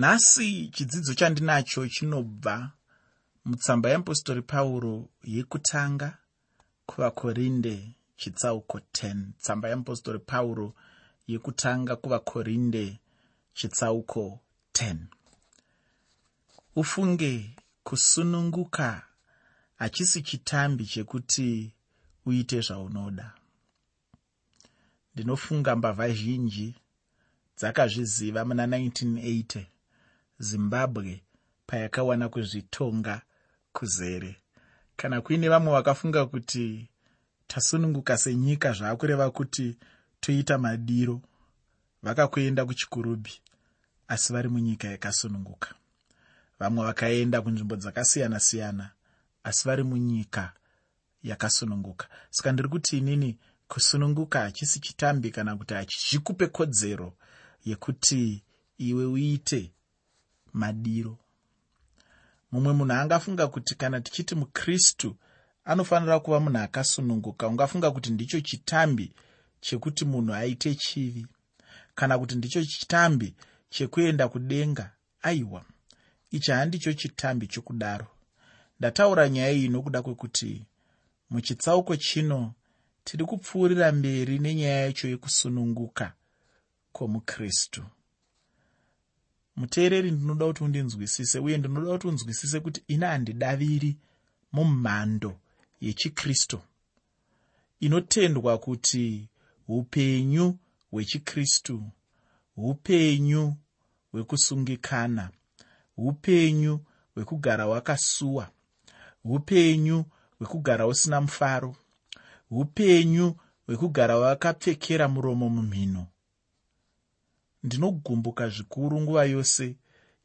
nhasi chidzidzo chandinacho chinobva mutsamba yeapostori pauro yekutanga kuvakorinde chitsauko 10 tsamba yeapostori pauro yekutanga kuvakorinde chitsauko 10 ufunge kusununguka hachisi chitambi chekuti uite zvaunoda. Ndinofunga mbavha zhinji dzakazviziva muna 1980 zimbabwe payakawana kuzvitonga kuzere. Kana kuine vamwe vakafunga kuti tasununguka senyika zvaakureva kuti toita madiro vakakuenda kuchikurubhi asi vari munyika yakasununguka. Vamwe vakaenda kunzvimbo dzakasiyana-siyana asi vari munyika yakasununguka. Saka ndiri kuti inini kusununguka hachisi chitambi kana kuti hachizvikupe kodzero yekuti iwe uite madiro. Mumwe munhu angafunga kuti kana tichiti mukristu anofanira kuva munhu akasununguka. Ungafunga kuti ndicho chitambi chekuti munhu aite chivi. Kana kuti ndicho chitambi chekuenda kudenga aiwa ichi handicho chitambi chokudaro. Ndataura nyaya iyi nokuda kwekuti muchitsauko chino tiri kupfuurira mberi nenyaya yacho yekusununguka kwomukristu muteereri ndinoda kuti undinzwisise uye ndinoda kuti unzwisise kuti ina handidaviri mumhando yechikristu inotendwa kuti upenyu hwechikristu upenyu hwekusungikana upenyu hwekugara wakasuwa upenyu hwekugara usina mufaro upenyu hwekugara wakapfekera muromo mumhino ndinogumbuka zvikuru nguva yose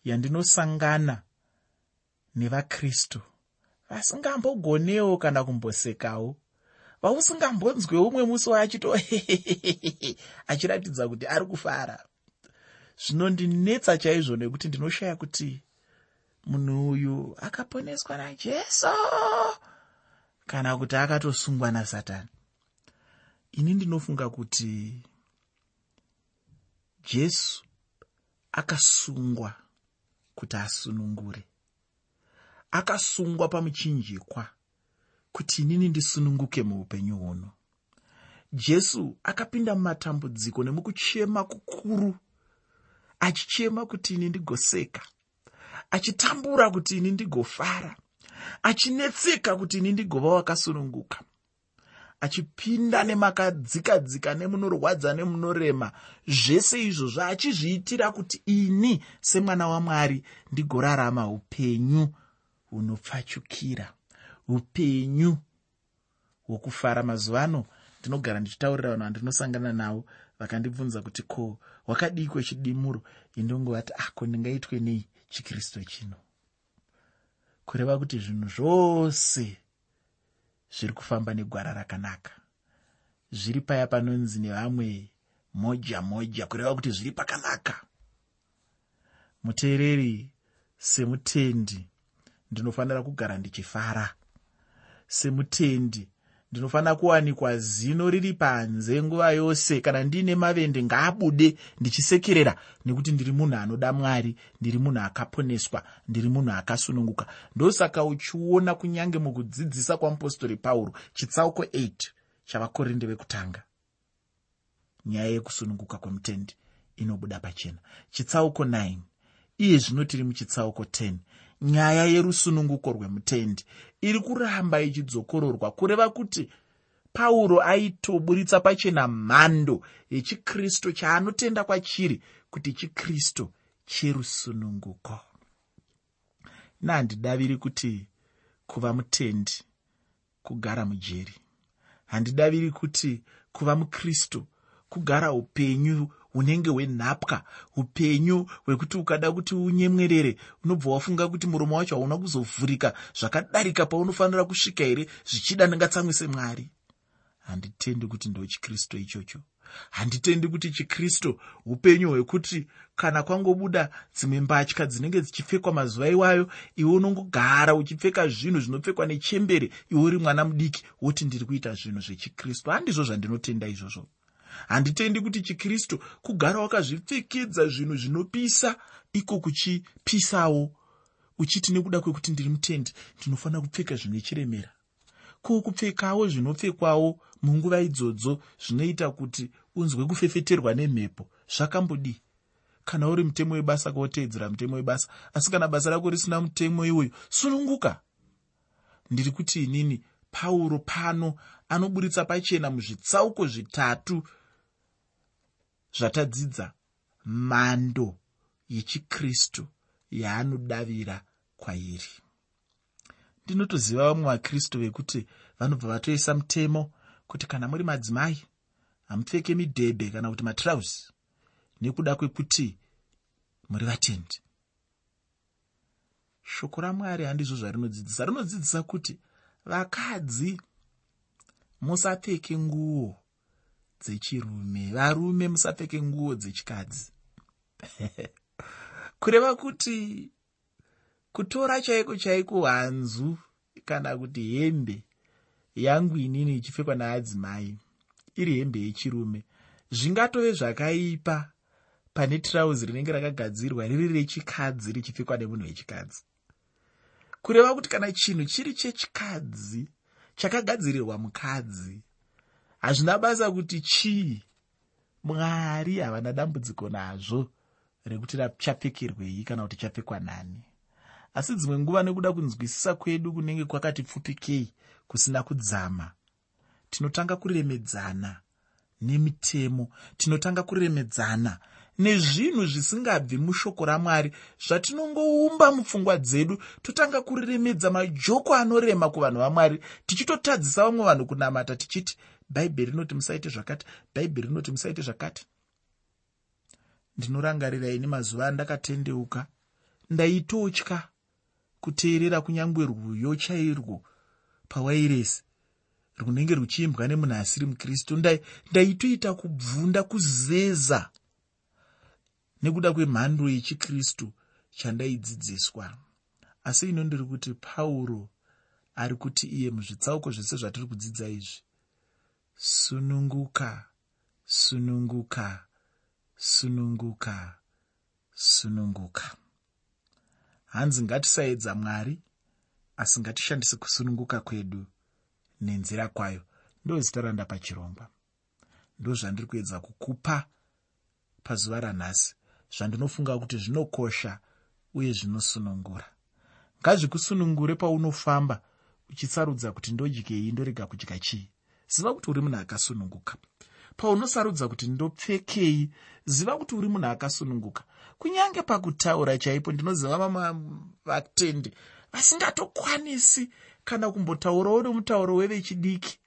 yandinosangana nevakristu. Vasingambogonewo kana kumbosekawo. Vausingambonzwe umwe musi waachito achiratidza kuti ari kufara. Zvinondinetsa chaizvo nekuti ndinoshaya kuti munhu uyu akaponeswa najesu kana kuti akatosungwa nasatani. Ini ndinofunga kuti jesu akasungwa kuti asunungure. Akasungwa pamuchinjikwa kuti inini ndisununguke muupenyu huno. Jesu akapinda mumatambudziko nemukuchema kukuru achichema kuti ini ndigoseka achitambura kuti ini ndigofara achinetseka kuti ini ndigova wakasununguka achipinda nemakadzikadzika nemunorwadza nemunorema. Zvese izvozvo achizviitira kuti ini semwana wamwari ndigorarama upenyu hunopfachukira. Upenyu hwokufara mazuva ano ndinogara ndichitaurira vanhu vandinosangana navo vakandibvunza kuti ko wakadii kwechidimuro? Indongovati ako ndingaitwe nei chikristu chino? Kureva kuti zvinhu zvose zviri kufamba negwara rakanaka. Zviri paya panonzi nevamwe moja moja kureva kuti zviri pakanaka. Muteereri semutendi ndinofanira kugara ndichifara. Semutendi ndinofanira kuwanikwa zino riri panze nguva yose. Kana ndiine mavende ngaabude ndichisekerera nekuti ndiri munhu anoda mwari ndiri munhu akaponeswa ndiri munhu akasununguka. Ndosaka uchiona kunyange mukudzidzisa kwamupostori pauro chitsauko 8 chavakorinde vekutanga. Nyaya yekusununguka kwemutendi inobuda pachena. Chitsauko 9 iye zvino tiri muchitsauko 10 nyaya yerusununguko rwemutendi iri kuramba ichidzokororwa kureva kuti pauro aitoburitsa pachena mhando yechikristu chaanotenda kwachiri kuti chikristu cherusununguko. Nahandidaviri kuti kuva mutendi kugara mujeri. Handidaviri kuti kuva mukristu kugara upenyu hunenge hwenhapwa upenyu hwekuti ukada kuti unyemwerere unobva wafunga kuti muromo wacho hauna kuzovhurika zvakadarika paunofanira kusvika here zvichida ndingatsamwise mwari? Handitendi kuti ndo chikristu ichocho. Handitendi kuti chikristu upenyu hwekuti kana kwangobuda dzimwe mbatya dzinenge dzichipfekwa mazuva iwayo iwe unongogara uchipfeka zvinhu zvinopfekwa nechembere iwe uri mwana mudiki woti ndiri kuita zvinhu zvechikristu. Handizvo zvandinotenda izvozvo handitendi kuti chikristu kugara wakazvipfekedza zvinhu zvinopisa iko kuchipisawo. Uchiti nekuda kwekuti ndiri mutendi ndinofanira kupfeka zvine chiremera. Ko kupfekawo zvinopfekwawo munguva idzodzo zvinoita kuti unzwe kufefeterwa nemhepo zvakambodii kana uri mutemo webasa kawoteedzera mutemo webasa asi kana basa rako risina mutemo iwoyo sununguka ndiri kuti inini pauro pano anoburitsa pachena muzvitsauko zvitatu zvatadzidza mhando yechikristu yaanodavira kwairi. Ndinotoziva vamwe vakristu vekuti vanobva vatoisa mutemo kuti kana muri madzimai hamupfeke midhebhe kana kuti matrausi nekuda kwekuti muri vatendi. Shoko ramwari handizvo zvarinodzidzisa. Rinodzidzisa kuti vakadzi musapfeke nguo dzechirume. Varume musapfeke nguo dzechikadzi. Kureva kuti kutora chaiko chaiko hanzu kana kuti hembe yangu inini ichipfekwa naadzimai iri hembe yechirume zvingatove zvakaipa pane tirauzi rinenge rakagadzirwa riri rechikadzi richipfekwa nemunhu wechikadzi. Kureva kuti kana chinhu chiri chechikadzi chakagadzirirwa mukadzi hazvina basa kuti chii? Mwari havana dambudziko nazvo rekuti chapfekerwei kana kuti chapfekwa nani. Asi dzimwe nguva nekuda kunzwisisa kwedu kunenge kwakati pfupikei kusina kudzama tinotanga kuremedzana nemitemo tinotanga kuremedzana nezvinhu zvisingabvi mushoko ramwari zvatinongoumba mupfungwa dzedu totanga kuriremedza majoko anorema kuvanhu vamwari tichitotadzisa vamwe vanhu kunamata tichiti bhaibheri rinoti musaite zvakati bhaibheri rinoti musaite zvakati. Ndinorangarira ini mazuva andakatendeuka ndaitotya kuteerera kunyange rwuyo chairwo pawairesi runenge ruchiimbwa nemunhu asiri mukristu. Ndaitoita kubvunda kuzeza nekuda kwemhando yechikristu chandaidzidziswa. Asi ino ndiri kuti pauro ari kuti iye muzvitsauko zvese zvatiri kudzidza izvi sununguka sununguka sununguka sununguka. Hanzi ngatisaedza mwari asi ngatishandise kusununguka kwedu nenzira kwayo. Ndo zita randapachirongwa. Ndo zvandiri kuedza kukupa pazuva ranhasi zvandinofunga kuti zvinokosha uye zvinosunungura. Ngazvikusunungure paunofamba uchisarudza kuti ndodyei ndorega kudya chii. Ziva kuti uri munhu akasununguka. Paunosarudza kuti ndopfekei ziva kuti uri munhu akasununguka. Kunyange pakutaura chaipo ndinoziva vamwe vatendi vasingatokwanisi kana kumbotaurawo nomutauro wevechidiki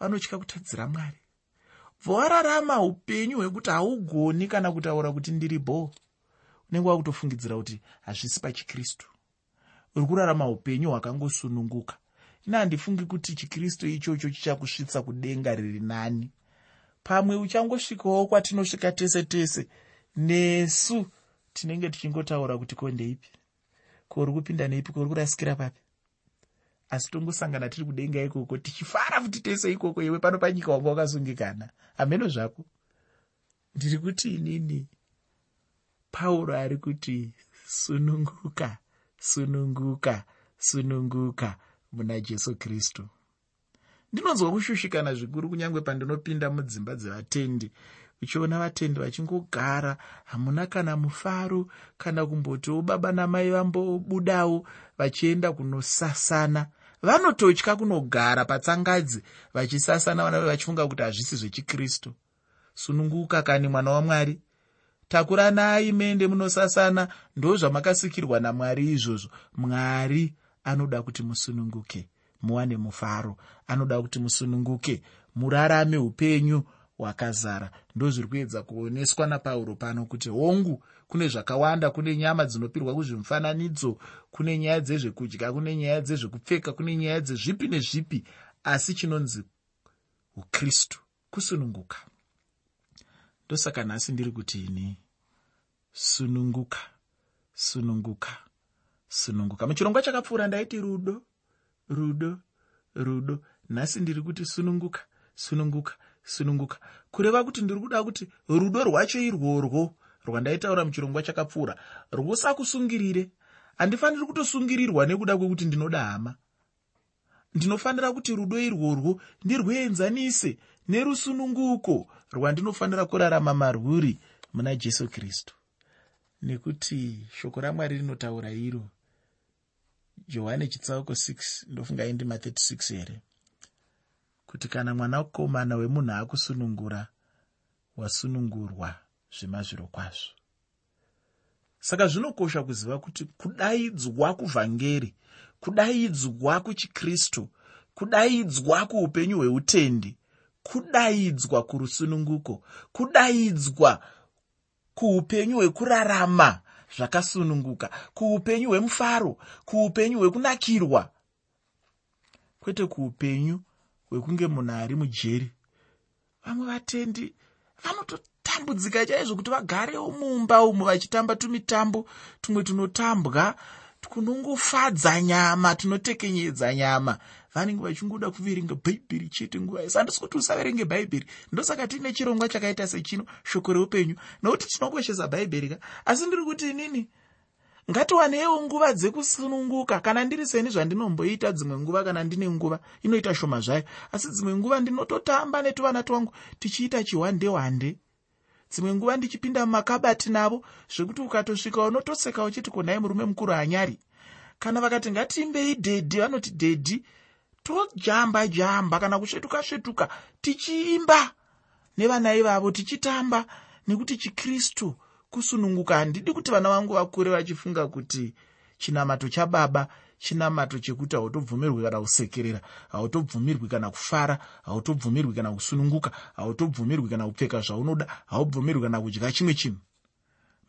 vanotya kutadzira mwari bvowararama upenyu hwekuti haugoni kana kutaura kuti ndiri bho unenge wakutofungidzira kuti hazvisi pachikristu. Uri kurarama upenyu hwakangosununguka. Ina handifungi kuti chikristu ichocho chichakusvitsa kudenga riri nani. Pamwe uchangosvikawo kwatinosvika tese tese nesu tinenge tichingotaura kuti ko ndeipi? Ko uri kupinda neipi? Ko uri kurasikira papi asi tongosangana tiri kudenga ikoko tichifara futi tese ikoko iwe pano panyika wanga wakasungikana hameno zvako. Ndiri kuti inini pauro ari kuti sununguka sununguka sununguka muna jesu kristu. Ndinonzwa kushushikana zvikuru kunyange pandinopinda mudzimba dzevatendi uchiona vatendi vachingogara hamuna kana mufaro kana kumbotiwo baba namai vambobudawo vachienda kunosasana vanototya kunogara patsangadzi vachisasana vana vachifunga kuti hazvisi zvechikristu. Sununguka kani mwana wamwari. Takuranai mende munosasana ndo zvamakasikirwa namwari izvozvo. Mwari anoda kuti musununguke muwane mufaro. Anoda kuti musununguke murarame upenyu hwakazara ndo zviri kuedza kuoneswa napauro pano kuti hongu kune zvakawanda kune nyama dzinopirwa kuzvimufananidzo kune nyaya dzezvekudya kune nyaya dzezvekupfeka kune nyaya dzezvipi nezvipi asi chinonzi ukristu kusununguka. Ndosaka nhasi ndiri kuti ini sununguka sununguka sununguka. Muchirongwa chakapfuura ndaiti rudo rudo rudo. Nhasi ndiri kuti sununguka sununguka sununguka. Kureva kuti ndiri kuda kuti rudo rwacho irworwo. Rwandaitaura muchirongwa chakapfuura. Rwosakusungirire handifaniri kutosungirirwa nekuda kwekuti ndinoda hama. Ndinofanira kuti rudo irworwo ndirwuenzanise nerusununguko rwandinofanira kurarama marwuri muna jesu kristu. Nekuti shoko ramwari rinotaura iro johani chitsauko 6 ndofunga indima 36 here kuti kana mwanakomana wemunhu akusunungura wasunungurwa zvemazviro kwazvo. Saka zvinokosha kuziva kuti kudaidzwa kuvhangeri kudaidzwa kuchikristu kudaidzwa kuupenyu hweutendi kudaidzwa kurusununguko kudaidzwa kuupenyu hwekurarama zvakasununguka kuupenyu hwemufaro kuupenyu hwekunakirwa. Kwete kuupenyu hwekunge munhu ari mujeri. Vamwe vatendi vanototambudzika chaizvo kuti vagarewo mumba umu vachitamba tumitambo tumwe tunotambwa kunongofadza nyama tunotekenyedza nyama. Vanenge vachingoda kuverenga bhaibheri chete nguva yese handisi kuti usaverenge bhaibheri ndosaka tiine chirongwa chakaita sechino shoko reupenyu. Nokuti tinokoshesa bhaibheri ka? Asi ndiri kuti inini ngatiwanewo nguva dzekusununguka. Kana ndiri seni zvandinomboita dzimwe nguva kana ndine nguva inoita shoma zvayo. Asi dzimwe nguva ndinototamba netuvana twangu tichiita chihwande hwande dzimwe nguva ndichipinda mumakabati navo zvekuti ukatosvika unotoseka uchiti konhai murume mukuru hanyari kana vakati ngatiimbei dhedhi vanoti dhedhi tojamba jamba kana kusvetuka svetuka tichiimba. Nevana ivavo tichitamba nekuti chikristu kusununguka. Handidi kuti vana vangu vakure vachifunga kuti chinamato chababa chinamato chekuti hautobvumirwi kana kusekerera hautobvumirwi kana kufara hautobvumirwi kana kusununguka hautobvumirwi kana kupfeka zvaunoda haubvumirwi kana kudya chimwe chinhu.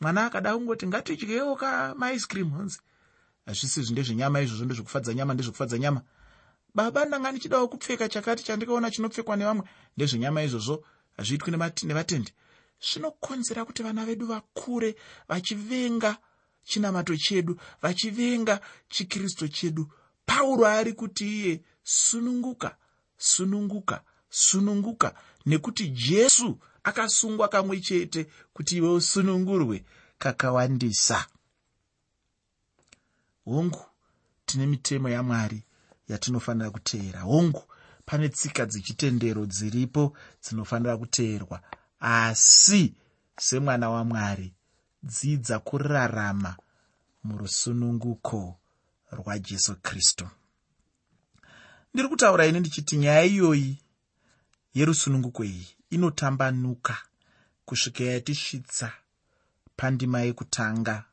Mwana akada kungoti ngatidyewo kamaise cream honzi. Hazvisizvi ndezvenyama izvozvo ndezvekufadza nyama ndezvekufadza nyama. Baba ndanga ndichidawo kupfeka chakati chandikaona chinopfekwa nevamwe ndezvenyama izvozvo hazviitwi nevatendi zvinokonzera kuti vana vedu vakure vachivenga chinamato chedu vachivenga chikristu chedu. Pauro ari kuti iye sununguka sununguka sununguka nekuti jesu akasungwa kamwe chete kuti iwe usunungurwe kakawandisa. Hongu tine mitemo yamwari yatinofanira kuteera. Hongu pane tsika dzechitendero dziripo dzinofanira kuteerwa asi semwana wamwari dzidza kurarama murusununguko rwajesu kristu. Ndiri kutaura ini ndichiti nyaya iyoyi yerusununguko iyi inotambanuka kusvika yatisvitsa pandima yekutanga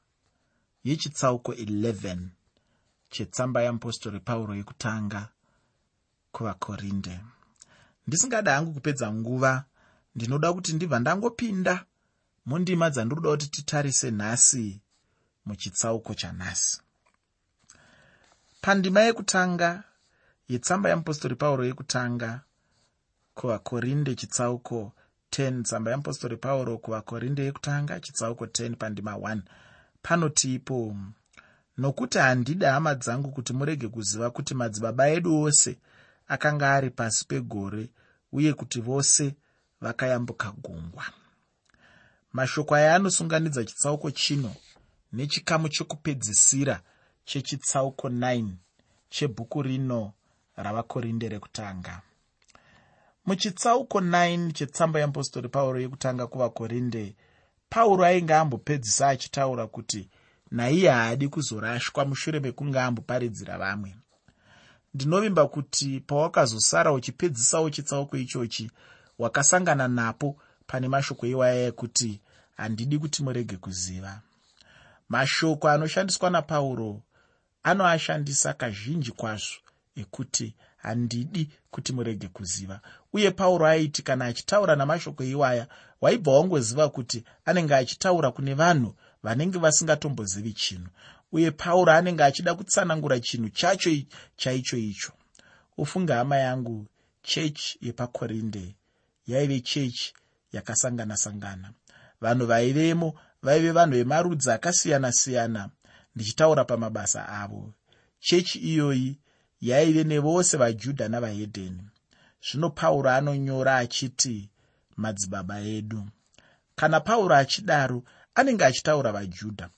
yechitsauko 11 chetsamba yeapostori pauro yekutanga kuvakorinde. Ndisingada hangu kupedza nguva ndinoda kuti ndibva ndangopinda mundima dzandinoda kuti titarise nhasi muchitsauko chanhasi pandima yekutanga yetsamba yeapostori pauro yekutanga kuvakorinde chitsauko 10 tsamba yeapostori pauro kuvakorinde yekutanga chitsauko 10 pandima 1 panoti ipo nokuti handidi hama dzangu kuti murege kuziva kuti madzibaba edu ose akanga ari pasi pegore uye kuti vose vakayambuka gungwa. Mashoko aya anosunganidza chitsauko chino nechikamu chekupedzisira chechitsauko 9 chebhuku rino ravakorinde rekutanga. Muchitsauko 9 chetsamba yeapostori pauro yekutanga kuvakorinde pauro ainge ambopedzisa achitaura kuti naiye haadi kuzorashwa mushure mekunge amboparidzira vamwe. Ndinovimba kuti pawakazosara uchipedzisawo chitsauko ichochi wakasangana napo pane mashoko iwaya ekuti handidi kuti murege kuziva. Mashoko anoshandiswa napauro anoashandisa kazhinji kwazvo ekuti handidi kuti murege kuziva. Uye pauro aiti kana achitaura namashoko iwaya waibva wangoziva kuti anenge achitaura kune vanhu vanenge vasingatombozivi chinhu. Uye pauro anenge achida kutsanangura chinhu chacho chaicho icho. Ufunge hama yangu chechi yepakorinde yaive chechi yakasangana-sangana. Vanhu vaivemo vaive vanhu vemarudzi akasiyana-siyana ndichitaura pamabasa avo. Chechi iyoyi yaive nevose vajudha navahedheni. Zvino pauro anonyora achiti madzibaba edu kana pauro achidaro anenge achitaura vajudha.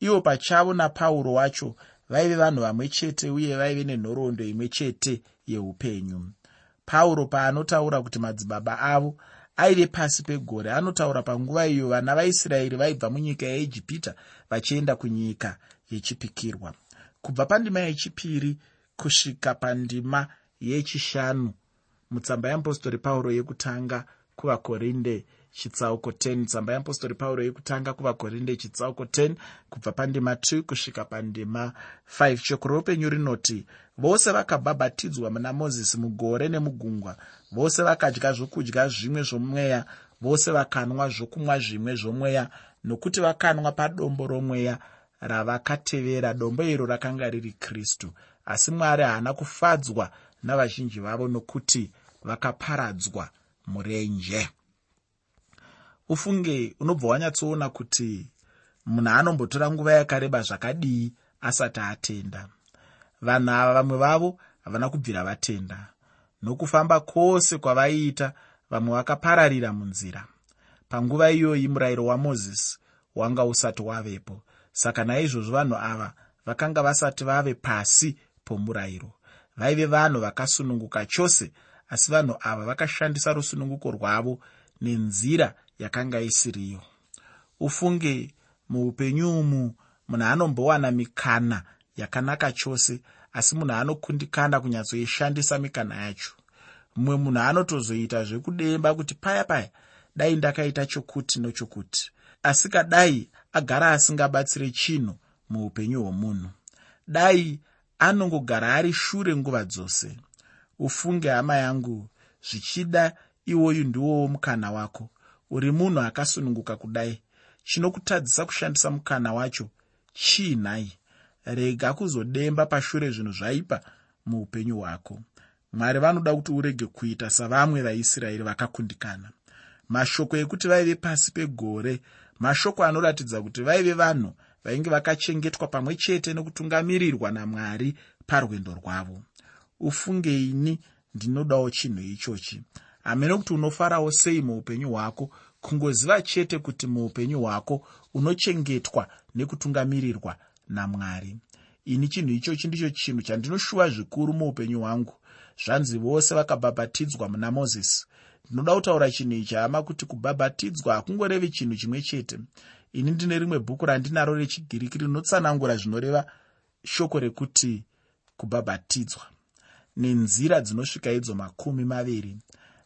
Ivo pachavo napauro wacho vaive vanhu vamwe chete uye vaive nenhoroondo imwe chete yeupenyu pauro paanotaura kuti madzibaba avo aive pasi pegore anotaura panguva iyo vana vaisraeri vaibva munyika yeijipita vachienda kunyika yechipikirwa. Kubva pandima yechipiri kusvika pandima yechishanu mutsamba yeapostori pauro yekutanga kuvakorinde chitsauko 10 tsamba yeapostori pauro yekutanga kuvakorinde chitsauko 10 kubva pandima 2 kusvika pandima 5 shoko roupenyu rinoti vose vakabhabhatidzwa muna mozisi mugore nemugungwa vose vakadya zvokudya zvimwe zvomweya vose vakanwa zvokumwa zvimwe zvomweya nokuti vakanwa padombo romweya ravakatevera. Dombo iro rakanga riri kristu. Asi mwari haana kufadzwa navazhinji vavo nokuti vakaparadzwa murenje ufunge unobva wanyatsoona kuti munhu anombotora nguva yakareba zvakadii asati atenda. Vanhu ava vamwe vavo havana kubvira vatenda. Nokufamba kwose kwavaiita vamwe vakapararira munzira. Panguva iyoyi murayiro wamozisi wanga usati wavepo. Saka naizvozvo vanhu ava vakanga vasati vave pasi pomurayiro. Vaive vanhu vakasununguka chose asi vanhu ava vakashandisa rusununguko rwavo nenzira yakanga isiriyo. Ufunge muupenyu umu munhu anombowana mikana yakanaka chose asi munhu anokundikana kunyatsoishandisa mikana yacho. Mumwe munhu anotozoita zvekudemba kuti paya paya dai ndakaita chokuti nochokuti asi kadai agara asingabatsire chinhu muupenyu hwomunhu. Dai anongogara ari shure nguva dzose. Ufunge hama yangu zvichida iwoyu ndiwowo mukana wako uri munhu akasununguka kudai. Chinokutadzisa kushandisa mukana wacho. Chii nhai rega kuzodemba pashure zvinhu zvaipa muupenyu hwako. Mwari vanoda kuti urege kuita savamwe vaisraeri vakakundikana. Mashoko ekuti vaive pasi pegore mashoko anoratidza kuti vaive vanhu vainge vakachengetwa pamwe chete nekutungamirirwa namwari parwendo rwavo. Ufunge ini ndinodawo chinhu ichochi hamene kuti unofarawo sei muupenyu hwako kungoziva chete kuti muupenyu hwako unochengetwa nekutungamirirwa namwari. Ini chinhu ichochi ndicho chinhu chandinoshuva zvikuru muupenyu hwangu. Zvanzi vose vakabhabhatidzwa muna mozisi ndinoda kutaura chinhu ichi hama kuti kubhabhatidzwa hakungorevi chinhu chimwe chete. Ini ndine rimwe bhuku randinaro rechigiriki rinotsanangura zvinoreva shoko rekuti kubhabhatidzwa. Nenzira dzinosvika idzo makumi maviri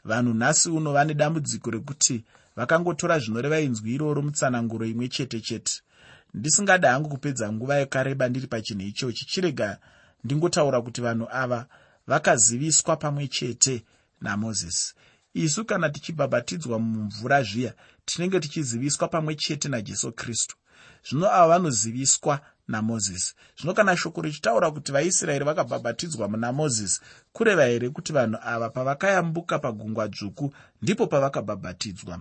vanhu nhasi uno vane dambudziko rekuti vakangotora zvinoreva inzwi iroro mutsananguro imwe chete chete. Ndisingadi hangu kupedza nguva yakareba ndiri pachinhu ichochi. Chirega ndingotaura kuti vanhu ava vakaziviswa pamwe chete namozisi isu kana tichibhabhatidzwa mumvura zviya tinenge tichiziviswa pamwe chete najesu kristu. Zvino ava vanoziviswa namozisi. Zvino kana shoko richitaura kuti vaisraeri vakabhabhatidzwa muna mozisi kureva here kuti vanhu ava pavakayambuka pagungwa dzvuku ndipo pavakabhabhatidzwa?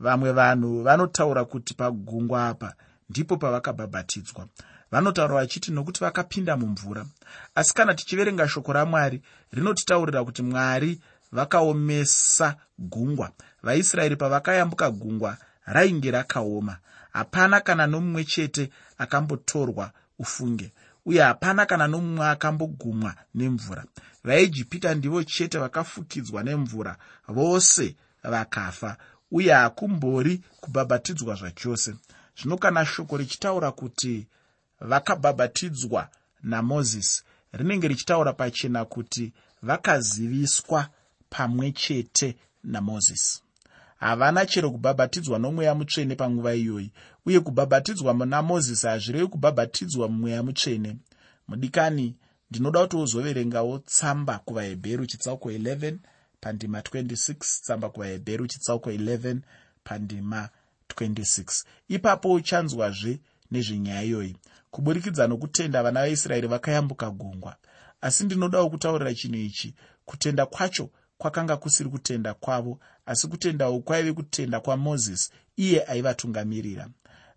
Vamwe vanhu vanotaura kuti pagungwa apa ndipo pavakabhabhatidzwa. Vanotaura vachiti nokuti vakapinda mumvura. Asi kana tichiverenga shoko ramwari rinotitaurira kuti mwari vakaomesa gungwa. Vaisraeri pavakayambuka gungwa rainge rakaoma. Hapana kana nomumwe chete akambotorwa ufunge. Uye hapana kana nomumwe akambogumwa nemvura. Vaijipita ndivo chete vakafukidzwa nemvura. Vose vakafa uye hakumbori kubhabhatidzwa zvachose. Zvino kana shoko richitaura kuti vakabhabhatidzwa namozisi rinenge richitaura pachena kuti vakaziviswa pamwe chete namozisi havana chero kubhabhatidzwa nomweya mutsvene panguva iyoyi uye kubhabhatidzwa muna mozisi hazvirevi kubhabhatidzwa mumweya mutsvene. Mudikani ndinoda kuti wozoverengawo tsamba kuvahebheru chitsauko 11 pandima 26 tsamba kuvahebheru chitsauko 11 pandima 26 ipapo uchanzwazve nezvenyaya iyoyi. Kuburikidza nokutenda vana vaisraeri vakayambuka gungwa. Asi ndinodawo kutaurira chinhu ichi kutenda kwacho kwakanga kusiri kutenda kwavo asi kutenda uku kwaive kutenda kwamozisi iye aivatungamirira.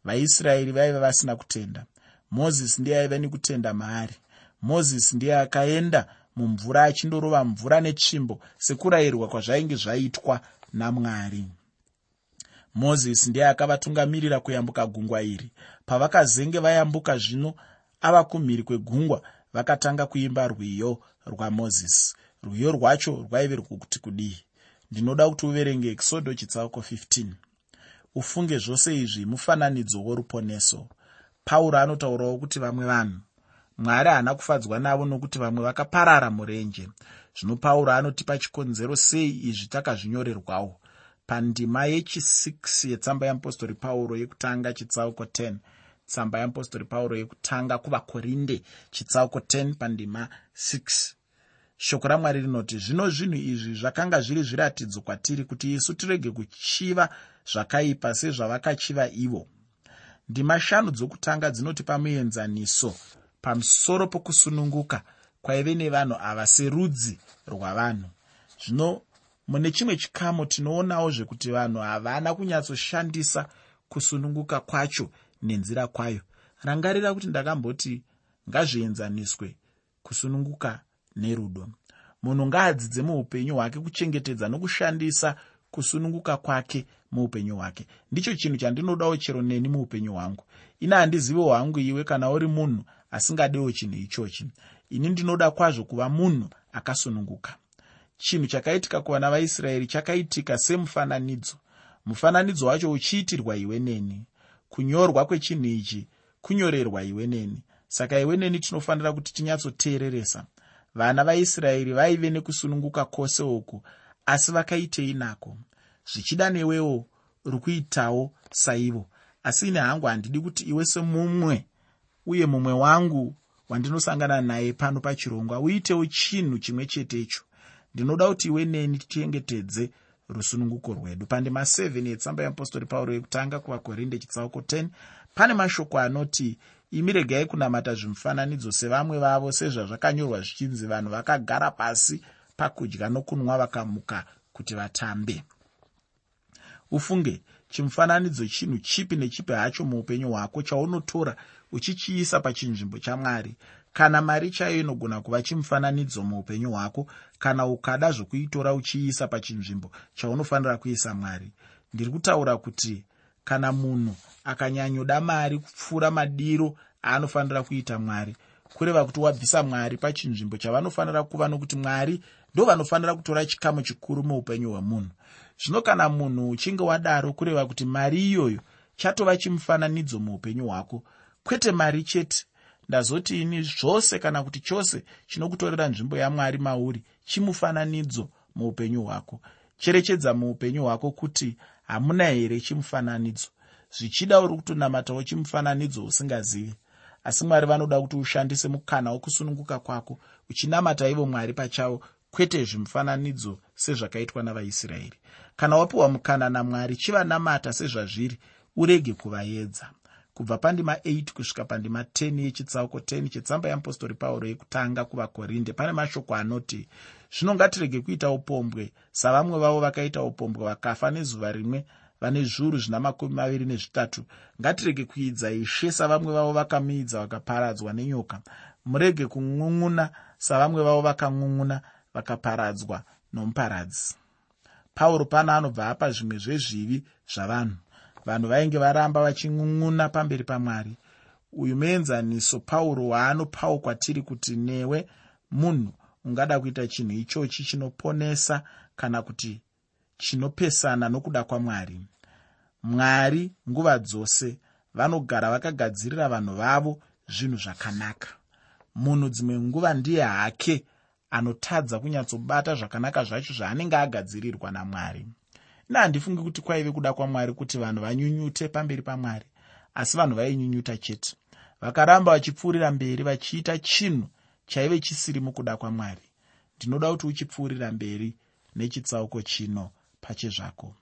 Vaisraeri vaiva vasina kutenda. Mozisi ndiye aiva nekutenda maari. Mozisi ndiye akaenda mumvura achindorova mvura netsvimbo sekurayirwa kwazvainge zvaitwa namwari. Mozisi ndiye akavatungamirira kuyambuka gungwa iri. Pavakazenge vayambuka zvino ava kumhiri kwegungwa vakatanga kuimba rwiyo rwamozisi. Rwiyo rwacho rwaive rwokuti kudii ndinoda kuti uverenge exodo chitsauko 15 ufunge zvose izvi mufananidzo woruponeso. Pauro anotaurawo kuti vamwe vanhu mwari haana kufadzwa navo nokuti vamwe vakaparara murenje. Zvino pauro anotipa chikonzero sei izvi takazvinyorerwawo? Pandima yechi6 yetsamba yeapostori pauro yekutanga chitsauko 10 tsamba yeapostori pauro yekutanga kuvakorinde chitsauko 10 pandima 6 shoko ramwari rinoti zvino zvinhu izvi zvakanga zviri zviratidzo kwatiri kuti isu tirege kuchiva zvakaipa sezvavakachiva ivo. Ndima shanu dzokutanga dzinotipa muenzaniso pamusoro pokusununguka kwaive nevanhu ava serudzi rwavanhu. Zvino mune chimwe chikamu tinoonawo zvekuti vanhu havana kunyatsoshandisa kusununguka kwacho nenzira kwayo. Rangarira kuti ndakamboti ngazvienzaniswe kusununguka nerudo. Munhu ngaadzidze muupenyu hwake kuchengetedza nokushandisa kusununguka kwake muupenyu hwake. Ndicho chinhu chandinodawo chero neni muupenyu hwangu. Ini handiziviwo hangu iwe kana uri munhu asingadewo chinhu ichochi. Ini ndinoda kwazvo kuva munhu akasununguka. Chinhu chakaitika kuvana vaisraeri chakaitika semufananidzo. Mufananidzo wacho uchiitirwa iwe neni. Kunyorwa kwechinhu ichi kunyorerwa iwe neni. Saka iwe neni tinofanira kuti tinyatsoteereresa vana vaisraeri vaive nekusununguka kwose uku asi vakaitei nako. Zvichida newewo uri kuitawo saivo. Asi ine hangu handidi kuti iwe semumwe uye mumwe wangu wandinosangana naye pano pachirongwa uitewo chinhu chimwe chetecho ndinoda kuti iwe neni tichengetedze rusununguko rwedu. Pandima 7 yetsamba yeapostori pauro yekutanga kuvakorinde chitsauko 10 pane mashoko anoti imi regai kunamata zvimufananidzo sevamwe vavo sezvazvakanyorwa zvichinzi vanhu vakagara pasi pakudya nokunwa vakamuka kuti vatambe. Ufunge chimufananidzo chinhu chipi nechipi hacho muupenyu hwako chaunotora uchichiisa pachinzvimbo chamwari? Kana mari chaiyo inogona kuva chimufananidzo muupenyu hwako kana ukada zvokuitora uchiisa pachinzvimbo chaunofanira kuisa mwari? Ndiri kutaura kuti kana munhu akanyanyoda mari kupfuura madiro aanofanira kuita mwari. Kureva kuti wabvisa mwari pachinzvimbo chavanofanira kuva nokuti mwari ndo vanofanira kutora chikamu chikuru muupenyu hwemunhu zvino kana munhu uchinge wadaro kureva kuti mari iyoyo chatova chimufananidzo muupenyu hwako kwete mari chete. Ndazoti ini zvose kana kuti chose chinokutorera nzvimbo yamwari mauri chimufananidzo muupenyu hwako. Cherechedza muupenyu hwako kuti hamuna here chimufananidzo? Zvichida uri kutonamatawo chimufananidzo usingazivi. Asi mwari vanoda kuti ushandise mukana wokusununguka kwako uchinamata ivo mwari pachavo kwete zvimufananidzo sezvakaitwa navaisraeri. Kana wapiwa mukana namwari chivanamata sezvazviri urege kuvaedza kubva pandima 8 kusvika pandima 10 yechitsauko 10 chetsamba yeapostori pauro yekutanga kuvakorinde pane mashoko anoti zvino ngatirege kuita upombwe. Savamwe vavo vakaita upombwe vakafa nezuva rimwe vane zviuru zvina makumi maviri nezvitatu. Ngatirege kuidza ishe savamwe vavo vakamiidza vakaparadzwa nenyoka. Murege kungun'una savamwe vavo vakangun'una vakaparadzwa nomuparadzi. Pauro pano anobva apa zvimwe zvezvivi zvavanhu vanhu vainge varamba vachingun'una pamberi pamwari. Uyu muenzaniso pauro waanopawo kwatiri kuti newe munhu ungada kuita chinhu ichochi chinoponesa kana kuti chinopesana nokuda kwamwari. Mwari nguva dzose vanogara vakagadzirira vanhu vavo zvinhu zvakanaka. Munhu dzimwe nguva ndiye hake anotadza kunyatsobata zvakanaka zvacho zvaanenge agadzirirwa namwari ina handifungi kuti kwaive kuda kwamwari kuti vanhu vanyunyute pamberi pamwari asi vanhu vainyunyuta chete. Vakaramba vachipfuurira mberi vachiita chinhu chaive chisiri mukuda kwamwari. Ndinoda kuti uchipfuurira mberi nechitsauko chino pachezvako